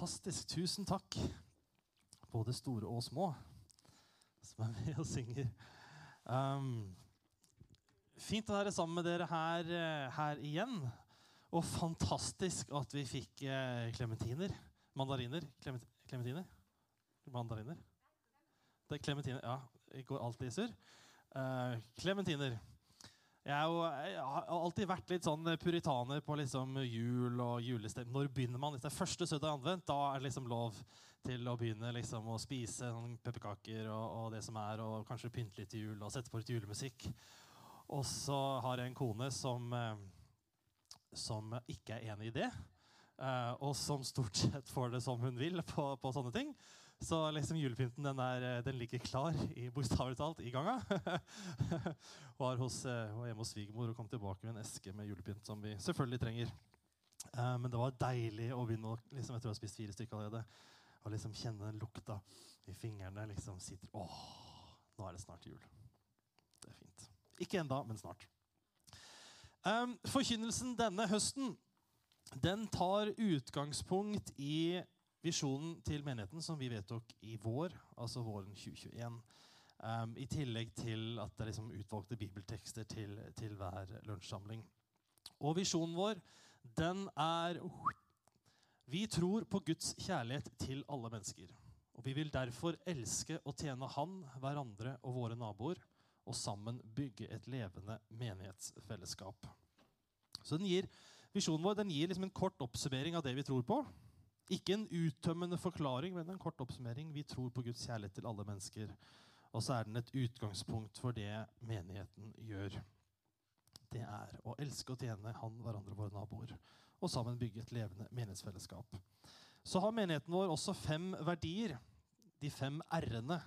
Fantastisk. Tusen takk, både store og små, som er med og synger. Um, fint å være sammen med dere her, eh, her igjen. Og fantastisk at vi fikk klementiner. Eh, mandariner. Klementiner? Mandariner? Det er klementiner. Ja, jeg går alltid i surr. Klementiner. Uh, jeg, jeg, har alltid vært litt sånn puritaner på liksom jul og julestemning. Når begynner man? Hvis det er første søndag anvendt, da er det liksom lov til å begynne liksom å spise sånn pepperkaker og, og, det som er, og kanskje pynte litt til jul og sette på litt julemusikk. Og så har jeg en kone som, eh, som ikke er enig i det. Eh, og som stort sett får det som hun vil på, på sånne ting. Så liksom julepynten den, er, eh, den ligger klar i bokstavelig talt i ganga. var, hos, eh, var hjemme hos svigermor og kom tilbake med en eske med julepynt som vi selvfølgelig trenger. Uh, men det var deilig å begynne å liksom, Jeg tror jeg spist fire stykker allerede. Og liksom kjenne den lukta i fingrene. liksom sitter, Åh, nå er det snart jul. Det er fint. Ikke enda, men snart. Um, forkynnelsen denne høsten den tar utgangspunkt i visjonen til menigheten som vi vedtok i vår, altså våren 2021. Um, I tillegg til at det er liksom utvalgte bibeltekster til, til hver lunsjsamling. Og visjonen vår, den er Vi tror på Guds kjærlighet til alle mennesker. Og vi vil derfor elske og tjene Han, hverandre og våre naboer, og sammen bygge et levende menighetsfellesskap. Så den gir, Visjonen vår den gir liksom en kort oppsummering av det vi tror på. Ikke en uttømmende forklaring, men en kort oppsummering. Vi tror på Guds kjærlighet til alle mennesker. Og så er den et utgangspunkt for det menigheten gjør. Det er å elske og tjene Han, hverandre, våre naboer. Og sammen bygge et levende menighetsfellesskap. Så har menigheten vår også fem verdier. De fem r-ene.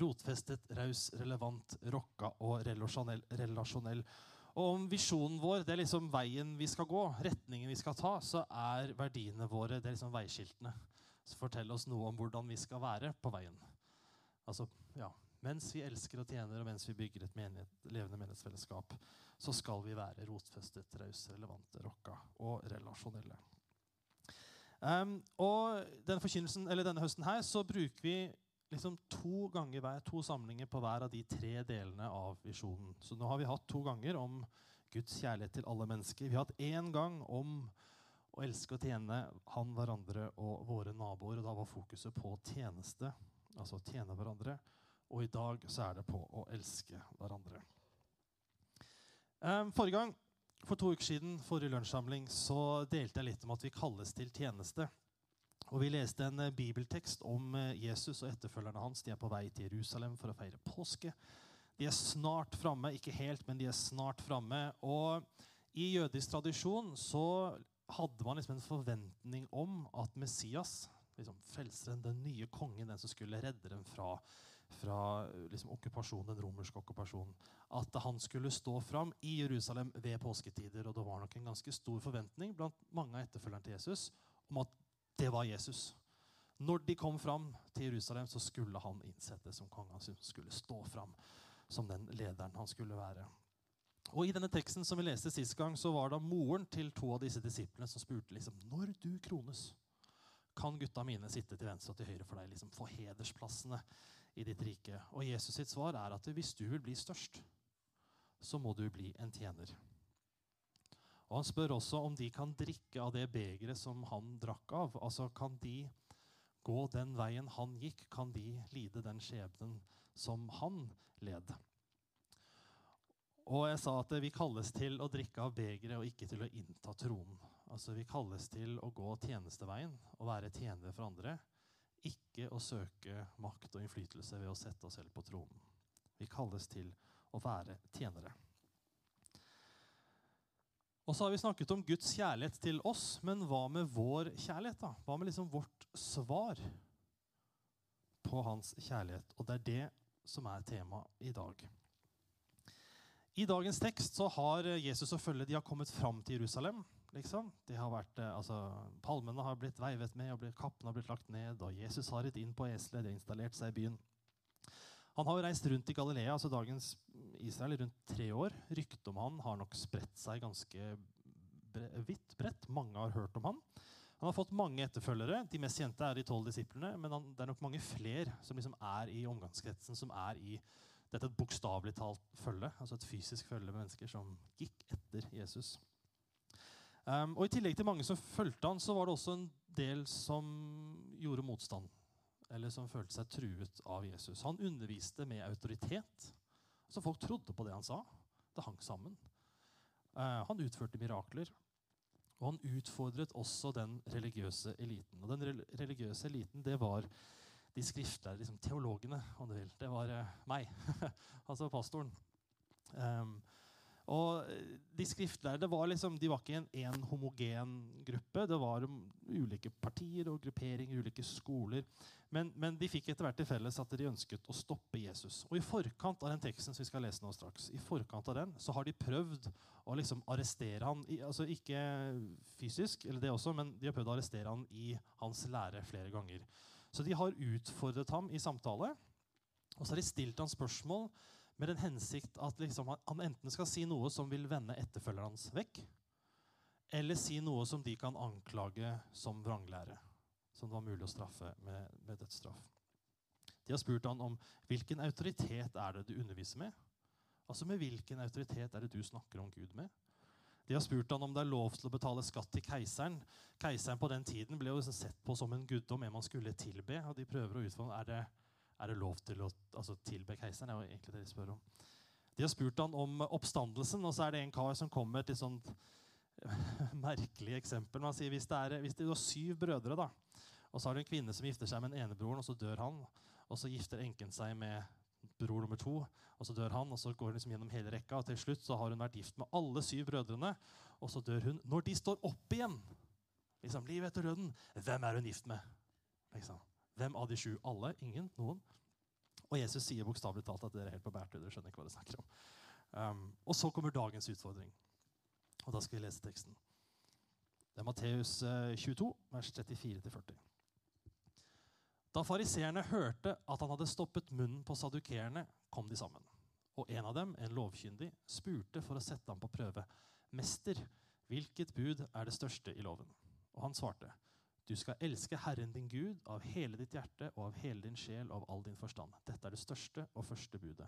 Rotfestet, raus, relevant, rocka og relasjonell. relasjonell. Og om visjonen vår det er liksom veien vi skal gå, retningen vi skal ta, så er verdiene våre det er liksom veiskiltene som forteller oss noe om hvordan vi skal være på veien. Altså, ja, Mens vi elsker og tjener, og mens vi bygger et menighet, levende menighetsfellesskap, så skal vi være rotfestet, rause, relevante, rocka og relasjonelle. Um, og denne, denne høsten her så bruker vi liksom to ganger hver, to samlinger på hver av de tre delene av visjonen. Så nå har vi hatt to ganger om Guds kjærlighet til alle mennesker. Vi har hatt én gang om å elske og tjene han, hverandre og våre naboer. og Da var fokuset på tjeneste, altså tjene hverandre. Og i dag så er det på å elske hverandre. Ehm, forrige gang, for to uker siden, forrige lunsjsamling, så delte jeg litt om at vi kalles til tjeneste. Og Vi leste en eh, bibeltekst om eh, Jesus og etterfølgerne hans. De er på vei til Jerusalem for å feire påske. De er snart framme. Ikke helt, men de er snart framme. Og i jødisk tradisjon så hadde man liksom en forventning om at Messias, liksom frelseren, den nye kongen, den som skulle redde dem fra, fra liksom okkupasjonen, den romerske okkupasjonen, at han skulle stå fram i Jerusalem ved påsketider. Og det var nok en ganske stor forventning blant mange av etterfølgerne til Jesus om at det var Jesus. Når de kom fram til Jerusalem, så skulle han innsettes som konge. Han skulle stå fram som den lederen han skulle være. Og I denne teksten som vi leste sist gang, så var det moren til to av disse disiplene som spurte liksom, når du krones, kan gutta mine sitte til venstre og til høyre for deg, liksom, få hedersplassene i ditt rike. Og Jesus sitt svar er at hvis du vil bli størst, så må du bli en tjener. Og Han spør også om de kan drikke av det begeret som han drakk av. Altså, Kan de gå den veien han gikk? Kan de lide den skjebnen som han led? Og jeg sa at vi kalles til å drikke av begeret og ikke til å innta tronen. Altså Vi kalles til å gå tjenesteveien og være tjenere for andre. Ikke å søke makt og innflytelse ved å sette oss selv på tronen. Vi kalles til å være tjenere. Og så har vi snakket om Guds kjærlighet til oss, men hva med vår kjærlighet? da? Hva med liksom vårt svar på hans kjærlighet? Og det er det som er temaet i dag. I dagens tekst så har Jesus og følget kommet fram til Jerusalem. liksom. De har vært, eh, altså, Palmene har blitt veivet med, og kappene har blitt lagt ned. og Jesus har ridd inn på eselet, de har installert seg i byen. Han har jo reist rundt i Galilea, altså dagens Israel, rundt tre år. Ryktet om han har nok spredt seg ganske vidt bredt. Mange har hørt om han. Han har fått mange etterfølgere. De mest kjente er de tolv disiplene. Men han, det er nok mange flere som liksom er i omgangskretsen, som er i dette et bokstavelig talt følge. Altså et fysisk følge med mennesker som gikk etter Jesus. Um, og I tillegg til mange som fulgte han, så var det også en del som gjorde motstand. Eller som følte seg truet av Jesus. Han underviste med autoritet. Så folk trodde på det han sa. Det hang sammen. Uh, han utførte mirakler. Og han utfordret også den religiøse eliten. Og den religiøse eliten det var de skriftlærde, liksom teologene, om du vil. Det var uh, meg, altså pastoren. Um, og eh, De skriftlærde var, liksom, de var ikke en, en homogen gruppe. Det var ulike partier og grupperinger, ulike skoler. Men, men, de fikk etter hvert til felles at de ønsket å stoppe Jesus. Og I forkant av den teksten som vi skal lese nå straks, i forkant av den, så har de prøvd å liksom arrestere han, altså Ikke fysisk, eller det også, men de har prøvd å arrestere han i hans lære flere ganger. Så de har utfordret ham i samtale. Og så har de stilt han spørsmål med den hensikt at liksom han enten skal si noe som vil vende etterfølgeren hans vekk, eller si noe som de kan anklage som vranglære, som det var mulig å straffe med, med dødsstraff. De har spurt han om hvilken autoritet er det du underviser med. Altså Med hvilken autoritet er det du snakker om Gud med? De har spurt han om det er lov til å betale skatt til keiseren. Keiseren på den tiden ble jo sett på som en guddom, en man skulle tilbe. og De prøver å utfordre er det er det lov til å altså, tilbe keiseren. Det er jo egentlig det De spør om. De har spurt han om oppstandelsen, og så er det en kar som kommer med et sånt merkelig eksempel. Man sier hvis det, er, hvis det er syv brødre, da, og så har du en kvinne som gifter seg med den ene broren, og så dør han. Og så gifter enken seg med bror nummer to, og så dør han. Og så går hun liksom gjennom hele rekka, og til slutt så har hun vært gift med alle syv brødrene. Og så dør hun. Når de står opp igjen, liksom, liv etter døden, hvem er hun gift med? Liksom. Hvem av de sju? Alle? Ingen? Noen? Og Jesus sier bokstavelig talt at dere er helt på bærtur. Dere skjønner ikke hva dere snakker om. Um, og så kommer dagens utfordring. Og da skal vi lese teksten. Det er Matteus 22, eh, vers 34-40. Da fariseerne hørte at han hadde stoppet munnen på sadukerene, kom de sammen. Og en av dem, en lovkyndig, spurte for å sette ham på prøve. Mester, hvilket bud er det største i loven? Og han svarte, du skal elske Herren din Gud av hele ditt hjerte og av hele din sjel og av all din forstand. Dette er det største og første budet.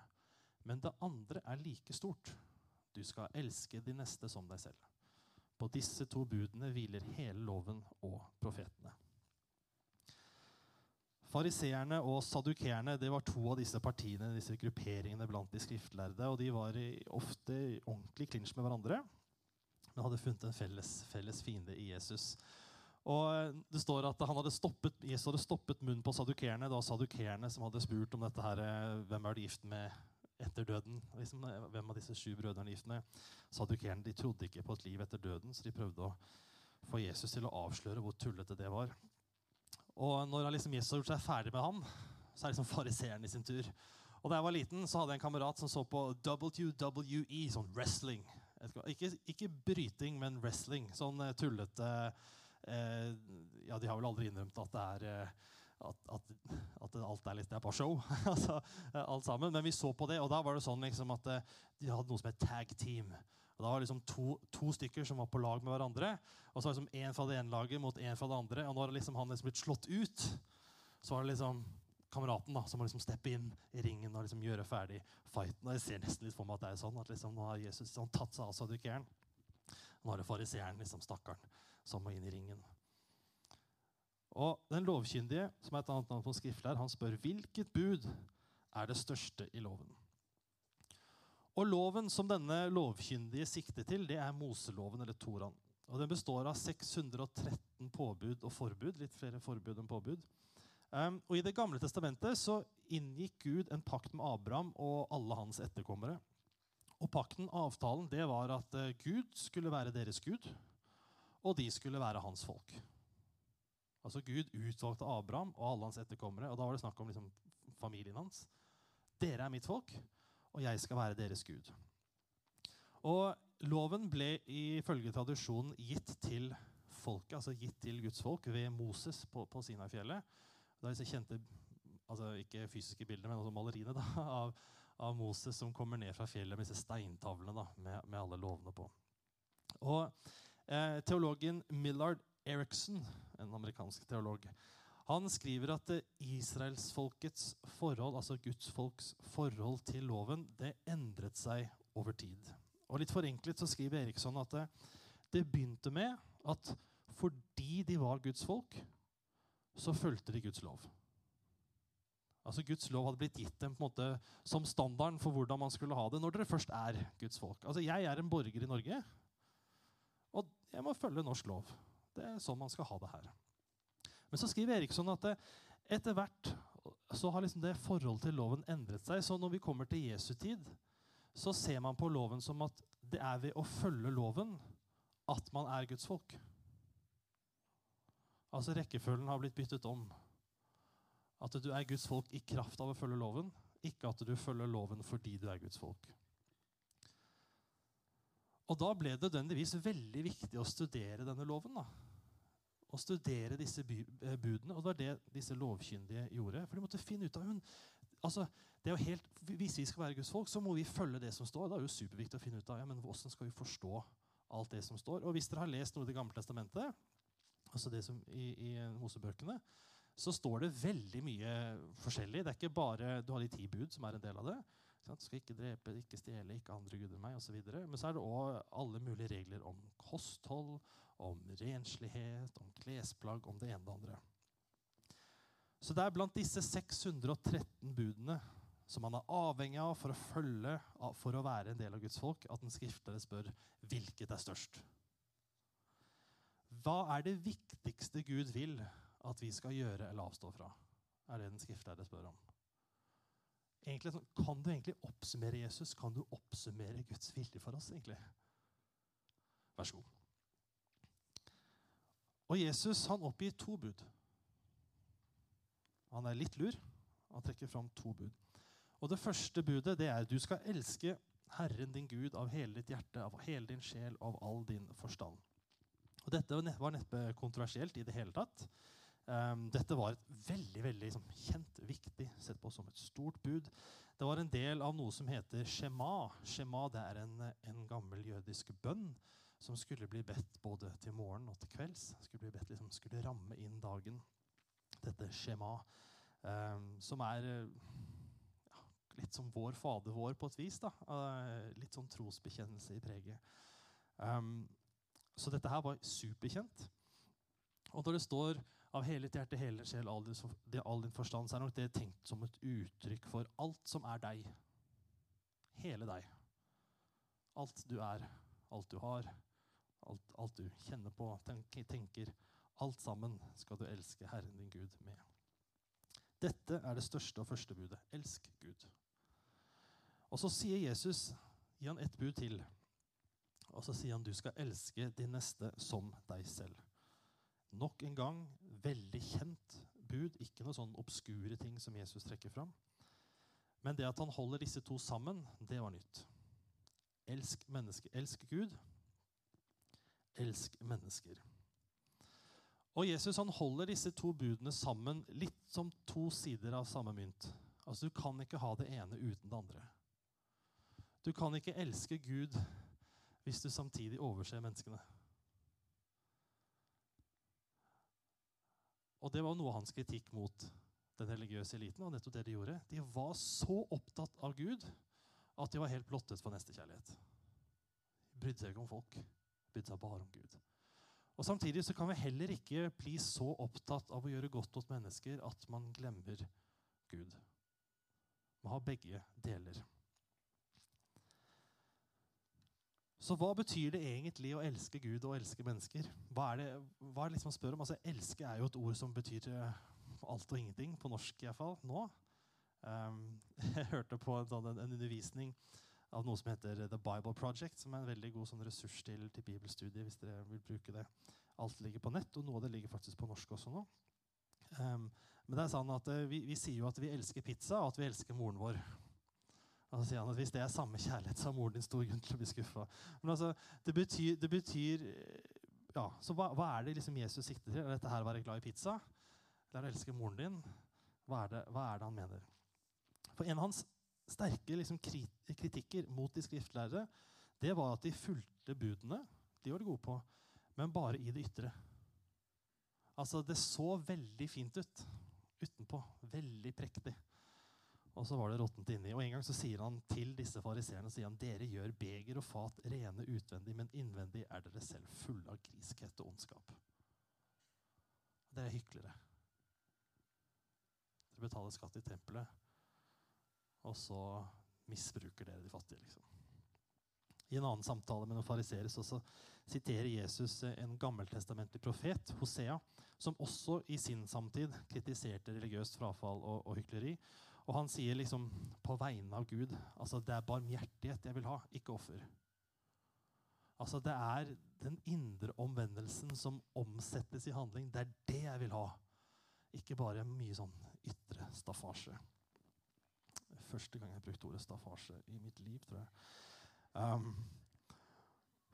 Men det andre er like stort. Du skal elske de neste som deg selv. På disse to budene hviler hele loven og profetene. Fariseerne og sadukeerne det var to av disse partiene, disse grupperingene blant de skriftlærde. og De var ofte ordentlig klinsj med hverandre, men hadde funnet en felles, felles fiende i Jesus. Og eh, det står at han hadde stoppet, Jesus hadde stoppet munnen på sadukerene. Var sadukerene som hadde spurt om dette her, eh, hvem er du gift med etter døden. Liksom, eh, hvem av disse sju brødrene er gift med? Sadukerene de trodde ikke på et liv etter døden, så de prøvde å få Jesus til å avsløre hvor tullete det var. Og når liksom Jesus har gjort seg ferdig med ham, så er liksom fariseeren i sin tur. Og Da jeg var liten, så hadde jeg en kamerat som så på WWE, sånn wrestling. Ikke, ikke bryting, men wrestling. Sånn tullete Eh, ja, de har vel aldri innrømt at det er eh, at, at, at, alt er litt det er bare show. altså, eh, alt sammen. Men vi så på det, og da var det sånn liksom, at de hadde noe som het tag team. Og da var det liksom to, to, stykker som var på lag med hverandre. Og så var det liksom én fra det ene laget mot én fra det andre. Og når liksom han liksom blitt slått ut, så var det liksom kameraten da, som må liksom steppe inn i ringen og liksom gjøre ferdig fighten. Og jeg ser nesten litt for meg at det er sånn, at liksom, nå har Jesus liksom tatt seg av sadukeren. Nå er det fariseeren, liksom, stakkaren som må inn i ringen. Og Den lovkyndige, som er et annet navn på skriftlær, han spør hvilket bud er det største i loven. Og Loven som denne lovkyndige sikter til, det er Moseloven, eller Toran. Og Den består av 613 påbud og forbud. Litt flere forbud enn påbud. Um, og I Det gamle testamentet så inngikk Gud en pakt med Abraham og alle hans etterkommere. Og Pakten, avtalen, det var at uh, Gud skulle være deres Gud, og de skulle være hans folk. Altså Gud utvalgte Abraham og alle hans etterkommere. og Da var det snakk om liksom, familien hans. Dere er mitt folk, og jeg skal være deres Gud. Og Loven ble ifølge tradisjonen gitt til folket, altså gitt til Guds folk ved Moses på, på Sinai-fjellet. Er disse kjente altså ikke fysiske bildene, men også maleriene da, av, av, Moses som kommer ned fra fjellet med disse steintavlene da, med, med alle lovene på. Og Eh, teologen Millard Eriksson, en amerikansk teolog, han skriver at eh, israelsfolkets forhold, altså Guds folks forhold til loven, det endret seg over tid. Og Litt forenklet så skriver Eriksson at det, det begynte med at fordi de var Guds folk, så fulgte de Guds lov. Altså Guds lov hadde blitt gitt dem på en måte som standarden for hvordan man skulle ha det når dere først er Guds folk. Altså Jeg er en borger i Norge, jeg må følge norsk lov. Det er sånn man skal ha det her. Men så skriver Eriksson at det, etter hvert så har liksom det forholdet til loven endret seg. Så når vi kommer til Jesu tid, så ser man på loven som at det er ved å følge loven at man er Guds folk. Altså Rekkefølgen har blitt byttet om. At du er Guds folk i kraft av å følge loven, ikke at du følger loven fordi du er Guds folk. Og Da ble det nødvendigvis veldig viktig å studere denne loven. da. Å studere disse eh, budene. Og det var det disse lovkyndige gjorde. For de måtte finne ut av hun, altså, det er jo helt, Hvis vi skal være Guds folk, så må vi følge det som står. Det er jo superviktig å finne ut av ja, men hvordan skal vi forstå alt det som står. Og hvis dere har lest noe i Det gamle testamentet, altså det som i, i Mosebøkene, så står det veldig mye forskjellig. Det er ikke bare Du har de ti bud, som er en del av det. Skal ikke drepe, ikke stjele, ikke andre guder meg osv. Men så er det òg alle mulige regler om kosthold, om renslighet, om klesplagg, om det ene og det andre. Så det er blant disse 613 budene som man er avhengig av for å følge, for å være en del av Guds folk, at en skriftlige spør hvilket er størst. Hva er det viktigste Gud vil at vi skal gjøre eller avstå fra? er det den skriftlærde spør om. Egentlig, kan du egentlig oppsummere Jesus? Kan du oppsummere Guds vilje for oss? egentlig? Vær så god. Og Jesus han oppgir to bud. Han er litt lur. Han trekker fram to bud. Og Det første budet det er du skal elske Herren din Gud av hele ditt hjerte, av hele din sjel, av all din forstand. Og Dette var neppe kontroversielt i det hele tatt. Um, dette var et veldig veldig liksom, kjent, viktig, sett på som et stort bud. Det var en del av noe som heter shema. Shema det er en, en gammel jødisk bønn som skulle bli bedt både til morgen og til kvelds. Skulle, bli bedt, liksom, skulle ramme inn dagen. Dette shema, um, som er litt som vår Fader vår på et vis. da. Uh, litt sånn trosbekjennelse i preget. Um, så dette her var superkjent. Og når det står 'av hele hjerte, hele sjel, all din, all din forstand', så er nok det tenkt som et uttrykk for alt som er deg. Hele deg. Alt du er, alt du har, alt, alt du kjenner på, tenker, tenker. Alt sammen skal du elske Herren din Gud med. Dette er det største og første budet. Elsk Gud. Og så sier Jesus, gi han ett bud til. Og så sier han du skal elske din neste som deg selv. Nok en gang veldig kjent bud, ikke noe sånn obskure ting som Jesus trekker fram. Men det at han holder disse to sammen, det var nytt. Elsk mennesker. Elsk Gud. Elsk mennesker. Og Jesus han holder disse to budene sammen litt som to sider av samme mynt. Altså Du kan ikke ha det ene uten det andre. Du kan ikke elske Gud hvis du samtidig overser menneskene. Og Det var noe av hans kritikk mot den religiøse eliten. og nettopp det De gjorde. De var så opptatt av Gud at de var helt blottet for nestekjærlighet. De brydde seg ikke om folk. De brydde seg bare om Gud. Og Samtidig så kan vi heller ikke bli så opptatt av å gjøre godt mot mennesker at man glemmer Gud. Man har begge deler. Så hva betyr det egentlig å elske Gud og elske mennesker? Hva er det, hva er det liksom å spørre om? Altså, elske er jo et ord som betyr eh, alt og ingenting, på norsk iallfall, nå. Um, jeg hørte på en, sånn, en, undervisning av noe som heter The Bible Project, som er en veldig god sånn ressurs til, til bibelstudiet. hvis dere vil bruke det. Alt ligger på nett, og noe av det ligger faktisk på norsk også nå. Um, men det er sånn at uh, vi, vi sier jo at vi elsker pizza, og at vi elsker moren vår. Og så sier han at hvis det er samme kjærlighet, så har moren din stor grunn til å bli skuffa. Altså, det betyr, det betyr ja, Så hva, hva, er det liksom Jesus sikter til? Er dette her å være glad i pizza? Eller å elske moren din? Hva er, det, hva er det han mener? For En av hans sterke liksom, kritikker mot de skriftlærere det var at de fulgte budene. De var de gode på, men bare i det ytre. Altså, Det så veldig fint ut utenpå. Veldig prektig. Og så var det råttent inni. Og En gang så sier han til disse fariseerne sier han, dere gjør beger og fat rene utvendig, men innvendig er dere selv fulle av griskhet og ondskap. Dere er hyklere. Dere betaler skatt i tempelet, og så misbruker dere de fattige. liksom. I en annen samtale med noen fariseere siterer Jesus en gammeltestamentlig profet, Hosea, som også i sin samtid kritiserte religiøst frafall og, og hykleri. Og han sier liksom på vegne av Gud altså det er barmhjertighet jeg vil ha, ikke offer. Altså Det er den indre omvendelsen som omsettes i handling. Det er det jeg vil ha. Ikke bare mye sånn ytre staffasje. Første gang jeg brukte ordet staffasje i mitt liv, tror jeg. Um,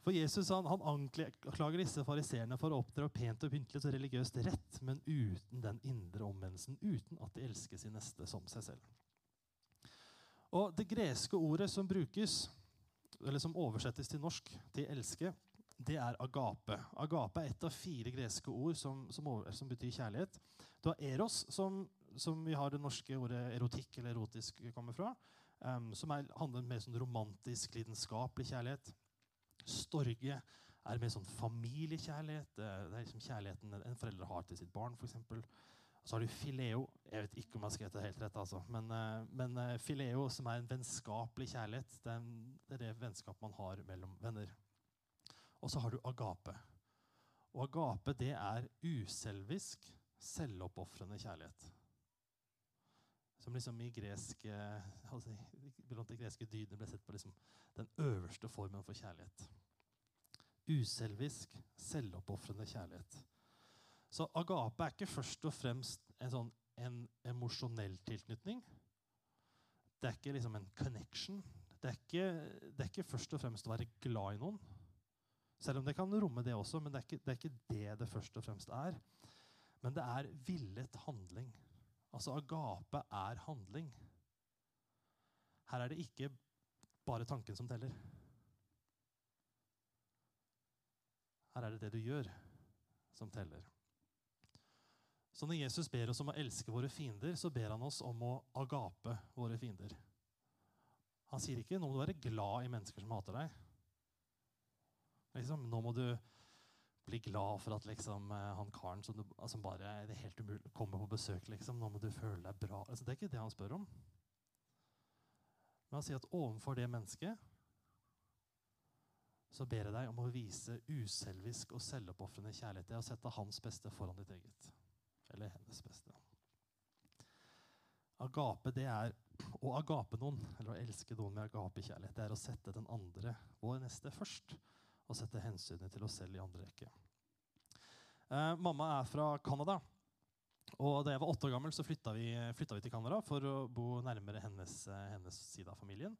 for Jesus han, han anklager disse fariseerne for å opptre pent og pyntelig og religiøst rett, men uten den indre omvendelsen, uten at de elsker sin neste som seg selv. Og Det greske ordet som brukes, eller som oversettes til norsk til 'elske', det er agape. Agape er et av fire greske ord som, som, som betyr kjærlighet. Du har eros, som, som, vi har det norske ordet erotikk eller erotisk kommer fra. Um, som er, handler om mer sånn romantisk, lidenskapelig kjærlighet. Storge er mer sånn familiekjærlighet. Det er liksom kjærligheten en forelder har til sitt barn. Eksempel. så har du fileo. Jeg vet ikke om jeg har skrevet det helt rett. altså. Men, uh, men uh, fileo, som er en vennskapelig kjærlighet, det er, det det vennskap man har mellom venner. Og så har du agape. Og agape det er uselvisk, selvoppofrende kjærlighet. Som liksom i greske, altså, blant de greske dydene ble sett på liksom den øverste formen for kjærlighet. Uselvisk, selvoppofrende kjærlighet. Så agape er ikke først og fremst en, sånn, en emosjonell tilknytning. Det er ikke liksom en connection. Det er, ikke, det er, ikke, først og fremst å være glad i noen. Selv om det kan romme det også, men det er, ikke, det er ikke det det først og fremst er. Men det er villet handling. Altså agape er handling. Her er det ikke bare tanken som teller. Her er det det du gjør, som teller. Så når Jesus ber oss om å elske våre fiender, så ber han oss om å agape våre fiender. Han sier ikke nå må du være glad i mennesker som hater deg. Liksom, nå må du bli glad for at liksom, eh, han karen som, du, som bare det er helt umulig, kommer på besøk. Liksom. Nå må du føle deg bra. Altså, det er ikke det han spør om. Men han sier at overfor det mennesket så ber jeg deg om å vise uselvisk og selvoppofrende kjærlighet. Det å sette hans beste foran ditt eget. Eller hennes beste. Agape, det er å agape noen, eller å elske noen med agapekjærlighet, det er å sette den andre, vår neste, først. Og sette hensynet til oss selv i andre rekke. Eh, mamma er fra Canada. Og da jeg var åtte år gammel, så flytta vi, flytta vi til Canada for å bo nærmere hennes, eh, hennes, side av familien.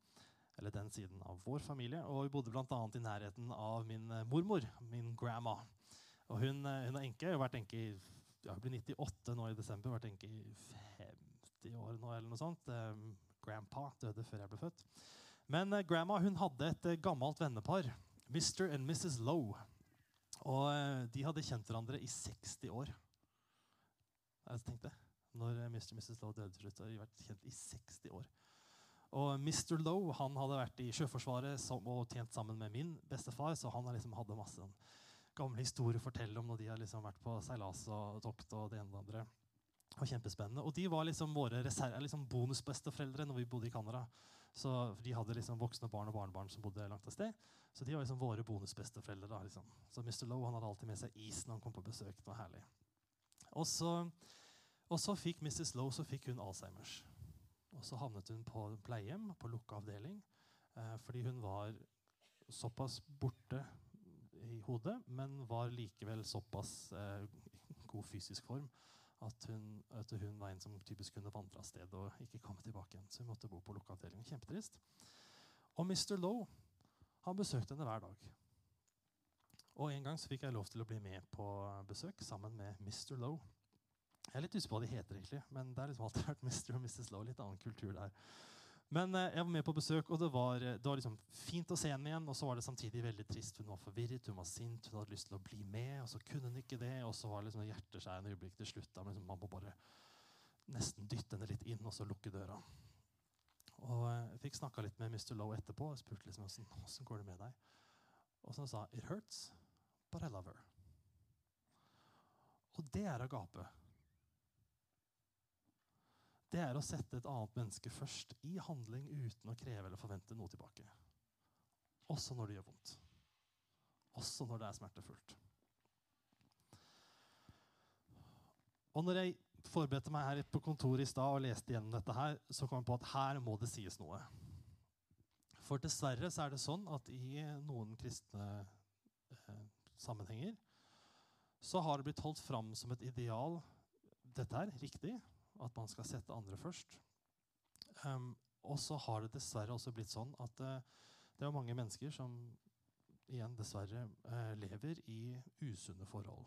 Eller den siden av vår familie. Og vi bodde bl.a. i nærheten av min eh, mormor, min grandma. Og hun, eh, hun er enke. Hun enke i ja, hun blir 98 nå i desember. Vært enke i 50 år nå, eller noe sånt. Grandpa døde før jeg ble født. Men grandma hun hadde et gammelt vennepar. Mr. and Mrs. Lowe. Og uh, de hadde kjent hverandre i 60 år. Jeg tenkte, Når Mr. og Mrs. Lowe døde til slutt, hadde de vært kjent i 60 år. Og Mr. Lowe han hadde vært i Sjøforsvaret og tjent sammen med min bestefar, så han liksom hadde masse sånn, gamle historier å fortelle om når de har liksom vært på seilas og tokt. og det ene og det andre. Var kjempespennende. Og de var liksom våre liksom bonusbesteforeldre når vi bodde i Canada. Så De hadde liksom voksne barn og barnebarn som bodde langt av sted. Så de var liksom våre bonusbesteforeldre. Liksom. Så Mr. Lowe han hadde alltid med seg is når han kom på besøk. Det herlig. Og så, og så fikk Mrs. Lowe så fikk hun Alzheimers. Og så havnet hun på pleiehjem, på lukka avdeling, eh, fordi hun var såpass borte i hodet, men var likevel såpass eh, god fysisk form at hun, at hun, var en som typisk kunne vandre av sted og ikke komme tilbake igjen. Så hun måtte bo på lukkeavdelingen. Kjempetrist. Og Mr. Lowe han besøkte henne hver dag. Og En gang så fikk jeg lov til å bli med på besøk sammen med Mr. Lowe. Jeg er litt usikker på hva de heter, egentlig, men det har liksom alltid vært Mr. og Mrs. Lowe. Litt annen kultur der. Men eh, jeg var med på besøk, og det var, det var liksom fint å se henne igjen. Og så var det samtidig veldig trist. Hun var forvirret, hun var sint, hun hadde lyst til å bli med. Og så kunne hun ikke det, og så var det liksom hjerteskjærende øyeblikk til slutt. Da, liksom, man må bare nesten dytte henne litt inn, og så lukke døra. Og Jeg fikk snakka litt med Mr. Lowe etterpå og spurte liksom, hvordan går det med deg. Og så sa It hurts, but I love her. Og det er agape det er å sette et annet menneske først i handling uten å kreve eller forvente noe tilbake. Også når det gjør vondt. Også når det er smertefullt. Og når jeg forberedte meg her på kontoret i stad og leste gjennom dette, her, så kom jeg på at her må det sies noe. For dessverre så er det sånn at i noen kristne eh, sammenhenger så har det blitt holdt fram som et ideal Dette er riktig, at man skal sette andre først. Um, og så har det dessverre også blitt sånn at uh, det er mange mennesker som igjen dessverre uh, lever i usunne forhold.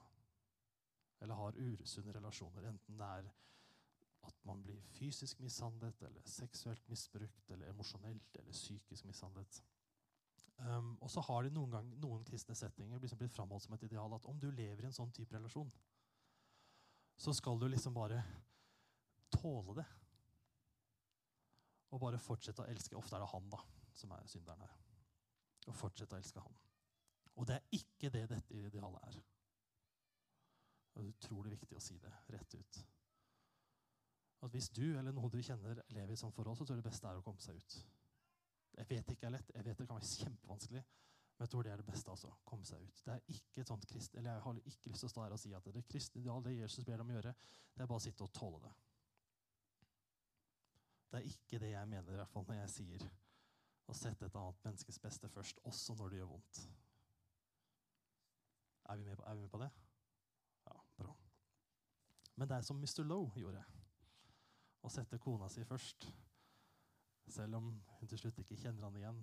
Eller har usunne relasjoner. Enten det er at man blir fysisk mishandlet, eller seksuelt misbrukt, eller emosjonelt eller psykisk mishandlet. Um, og så har det noen, gang, noen kristne settinger liksom blitt framholdt som et ideal at om du lever i en sånn type relasjon, så skal du liksom bare tåle det. Og bare fortsette å elske. Ofte er det han da, som er synderen her. Og fortsette å elske han. Og det er ikke det dette idealet er. Det er utrolig viktig å si det rett ut. At Hvis du eller noen du kjenner lever i et sånt forhold, så tror jeg det beste er å komme seg ut. Jeg vet det ikke er lett, jeg vet det kan være kjempevanskelig, men jeg tror det er det beste. altså, komme seg ut. Det er ikke et sånt krist, eller Jeg har ikke lyst til å stå her og si at det er kristne ideal, det Jesus ber dem å gjøre, det er bare å sitte og tåle det. Det er ikke det jeg mener i hvert fall når jeg sier å sette et annet menneskes beste først, også når det gjør vondt. Er vi med på, vi med på det? Ja, bra. Men det er som Mr. Lowe gjorde. Å sette kona si først. Selv om hun til slutt ikke kjenner han igjen.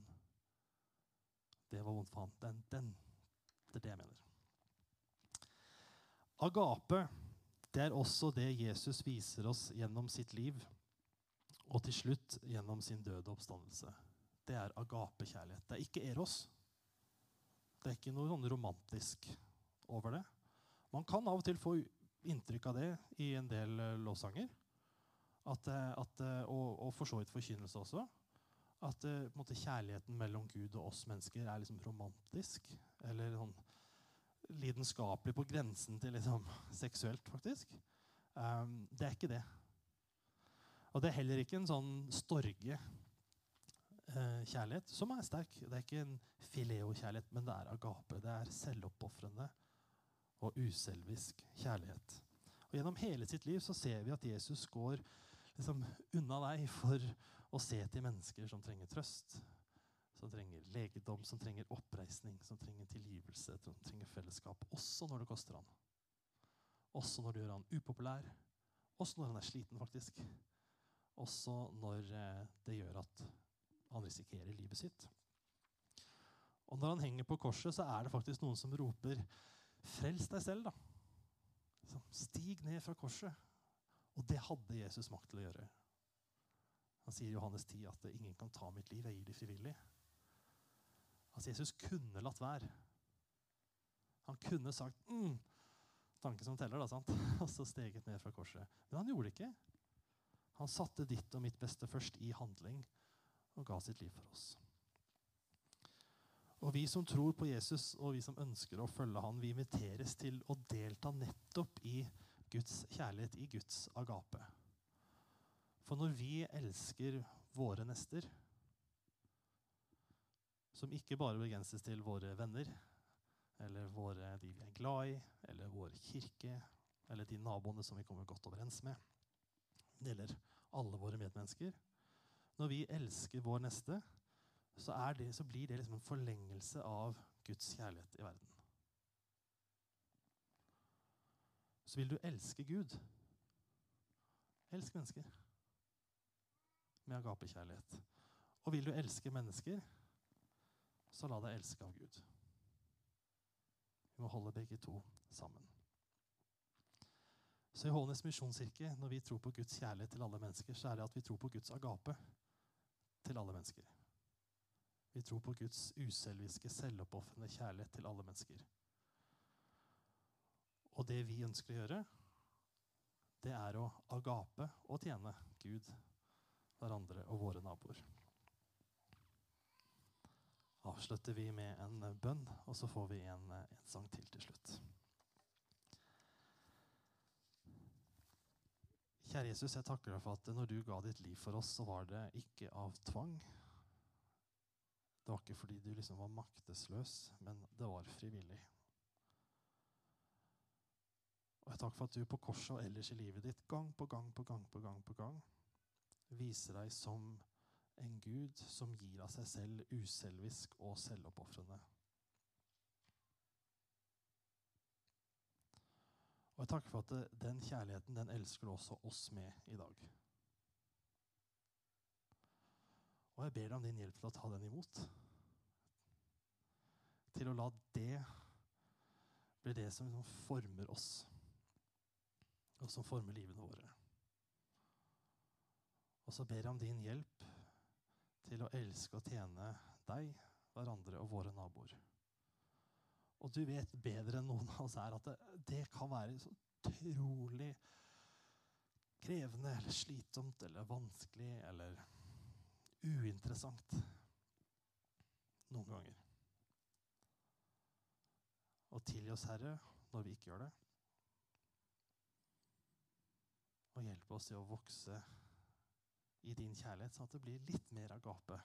Det var vondt for han. Den, den, det er det jeg mener. Agape det er også det Jesus viser oss gjennom sitt liv og til slutt gjennom sin døde oppstandelse. Det er agapekjærlighet. Det er ikke eros. Det er ikke noe sånn romantisk over det. Man kan av og til få inntrykk av det i en del uh, lovsanger. At, uh, at, uh, og, og, for så vidt forkynnelse også. At måte, kjærligheten mellom Gud og oss mennesker er liksom romantisk. Eller sånn lidenskapelig på grensen til liksom, seksuelt, faktisk. Um, det er ikke det. Og det er heller ikke en sånn storge-kjærlighet, eh, som er sterk. Det er ikke en fileo-kjærlighet, men det er agape. Det er selvoppofrende og uselvisk kjærlighet. Og Gjennom hele sitt liv så ser vi at Jesus går liksom unna deg for å se til mennesker som trenger trøst, som trenger legedom, som trenger oppreisning, som trenger tilgivelse, som trenger fellesskap. Også når det koster han. Også når det gjør han upopulær. Også når han er sliten, faktisk. Også når eh, det gjør at han risikerer livet sitt. Og når han henger på korset, så er det faktisk noen som roper 'Frels deg selv', da. Stig ned fra korset. Og det hadde Jesus makt til å gjøre. Han sier i Johannes 10 at 'ingen kan ta mitt liv, jeg gir det frivillig'. Altså Jesus kunne latt være. Han kunne sagt mm, tanken som teller, da, sant? og så steget ned fra korset. Men han gjorde det ikke. Han satte ditt og mitt beste først i handling og ga sitt liv for oss. Og Vi som tror på Jesus og vi som ønsker å følge han, vi inviteres til å delta nettopp i Guds kjærlighet, i Guds agape. For når vi elsker våre nester, som ikke bare begrenses til våre venner, eller våre, de vi er glad i, eller vår kirke, eller de naboene som vi kommer godt overens med, gjelder alle våre medmennesker. Når vi elsker vår neste, så, det, så blir det liksom en forlengelse av Guds kjærlighet i verden. Så vil du elske Gud, elsk mennesker med agapekjærlighet. Og vil du elske mennesker, så la deg elske av Gud. Vi må holde begge to sammen. Så i Hånes misjonskirke, når vi tror på Guds kjærlighet til alle mennesker, så er det at vi tror på Guds agape til alle mennesker. Vi tror på Guds uselviske, selvoppofrende kjærlighet til alle mennesker. Og det vi ønsker å gjøre, det er å agape og tjene Gud, hverandre og våre naboer. Avslutter vi med en bønn, og så får vi en, en sang til til slutt. Kjære Jesus, jeg takker deg for at når du ga ditt liv for oss, så var det ikke av tvang. Det var ikke fordi du liksom var maktesløs, men det var frivillig. Og jeg takker for at du på korset og ellers i livet ditt gang på gang på gang på gang på gang viser deg som en Gud som gir av seg selv uselvisk og selvoppofrende. Og jeg takker for at den kjærligheten den elsker også oss med i dag. Og jeg ber deg om din hjelp til å ta den imot. Til å la det bli det som former oss, og som former livene våre. Og så ber jeg om din hjelp til å elske og tjene deg, hverandre og våre naboer. Og du vet bedre enn noen av oss her at det, det kan være så utrolig krevende eller slitsomt eller vanskelig eller uinteressant noen ganger. Og tilgi oss, Herre, når vi ikke gjør det. Og hjelpe oss til å vokse i din kjærlighet, sånn at det blir litt mer agape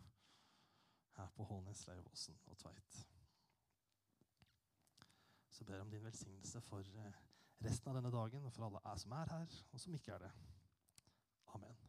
her på Holnes, Leivåsen og Tveit. Så ber jeg om din velsignelse for eh, resten av denne dagen og for alle som er her, og som ikke er det. Amen.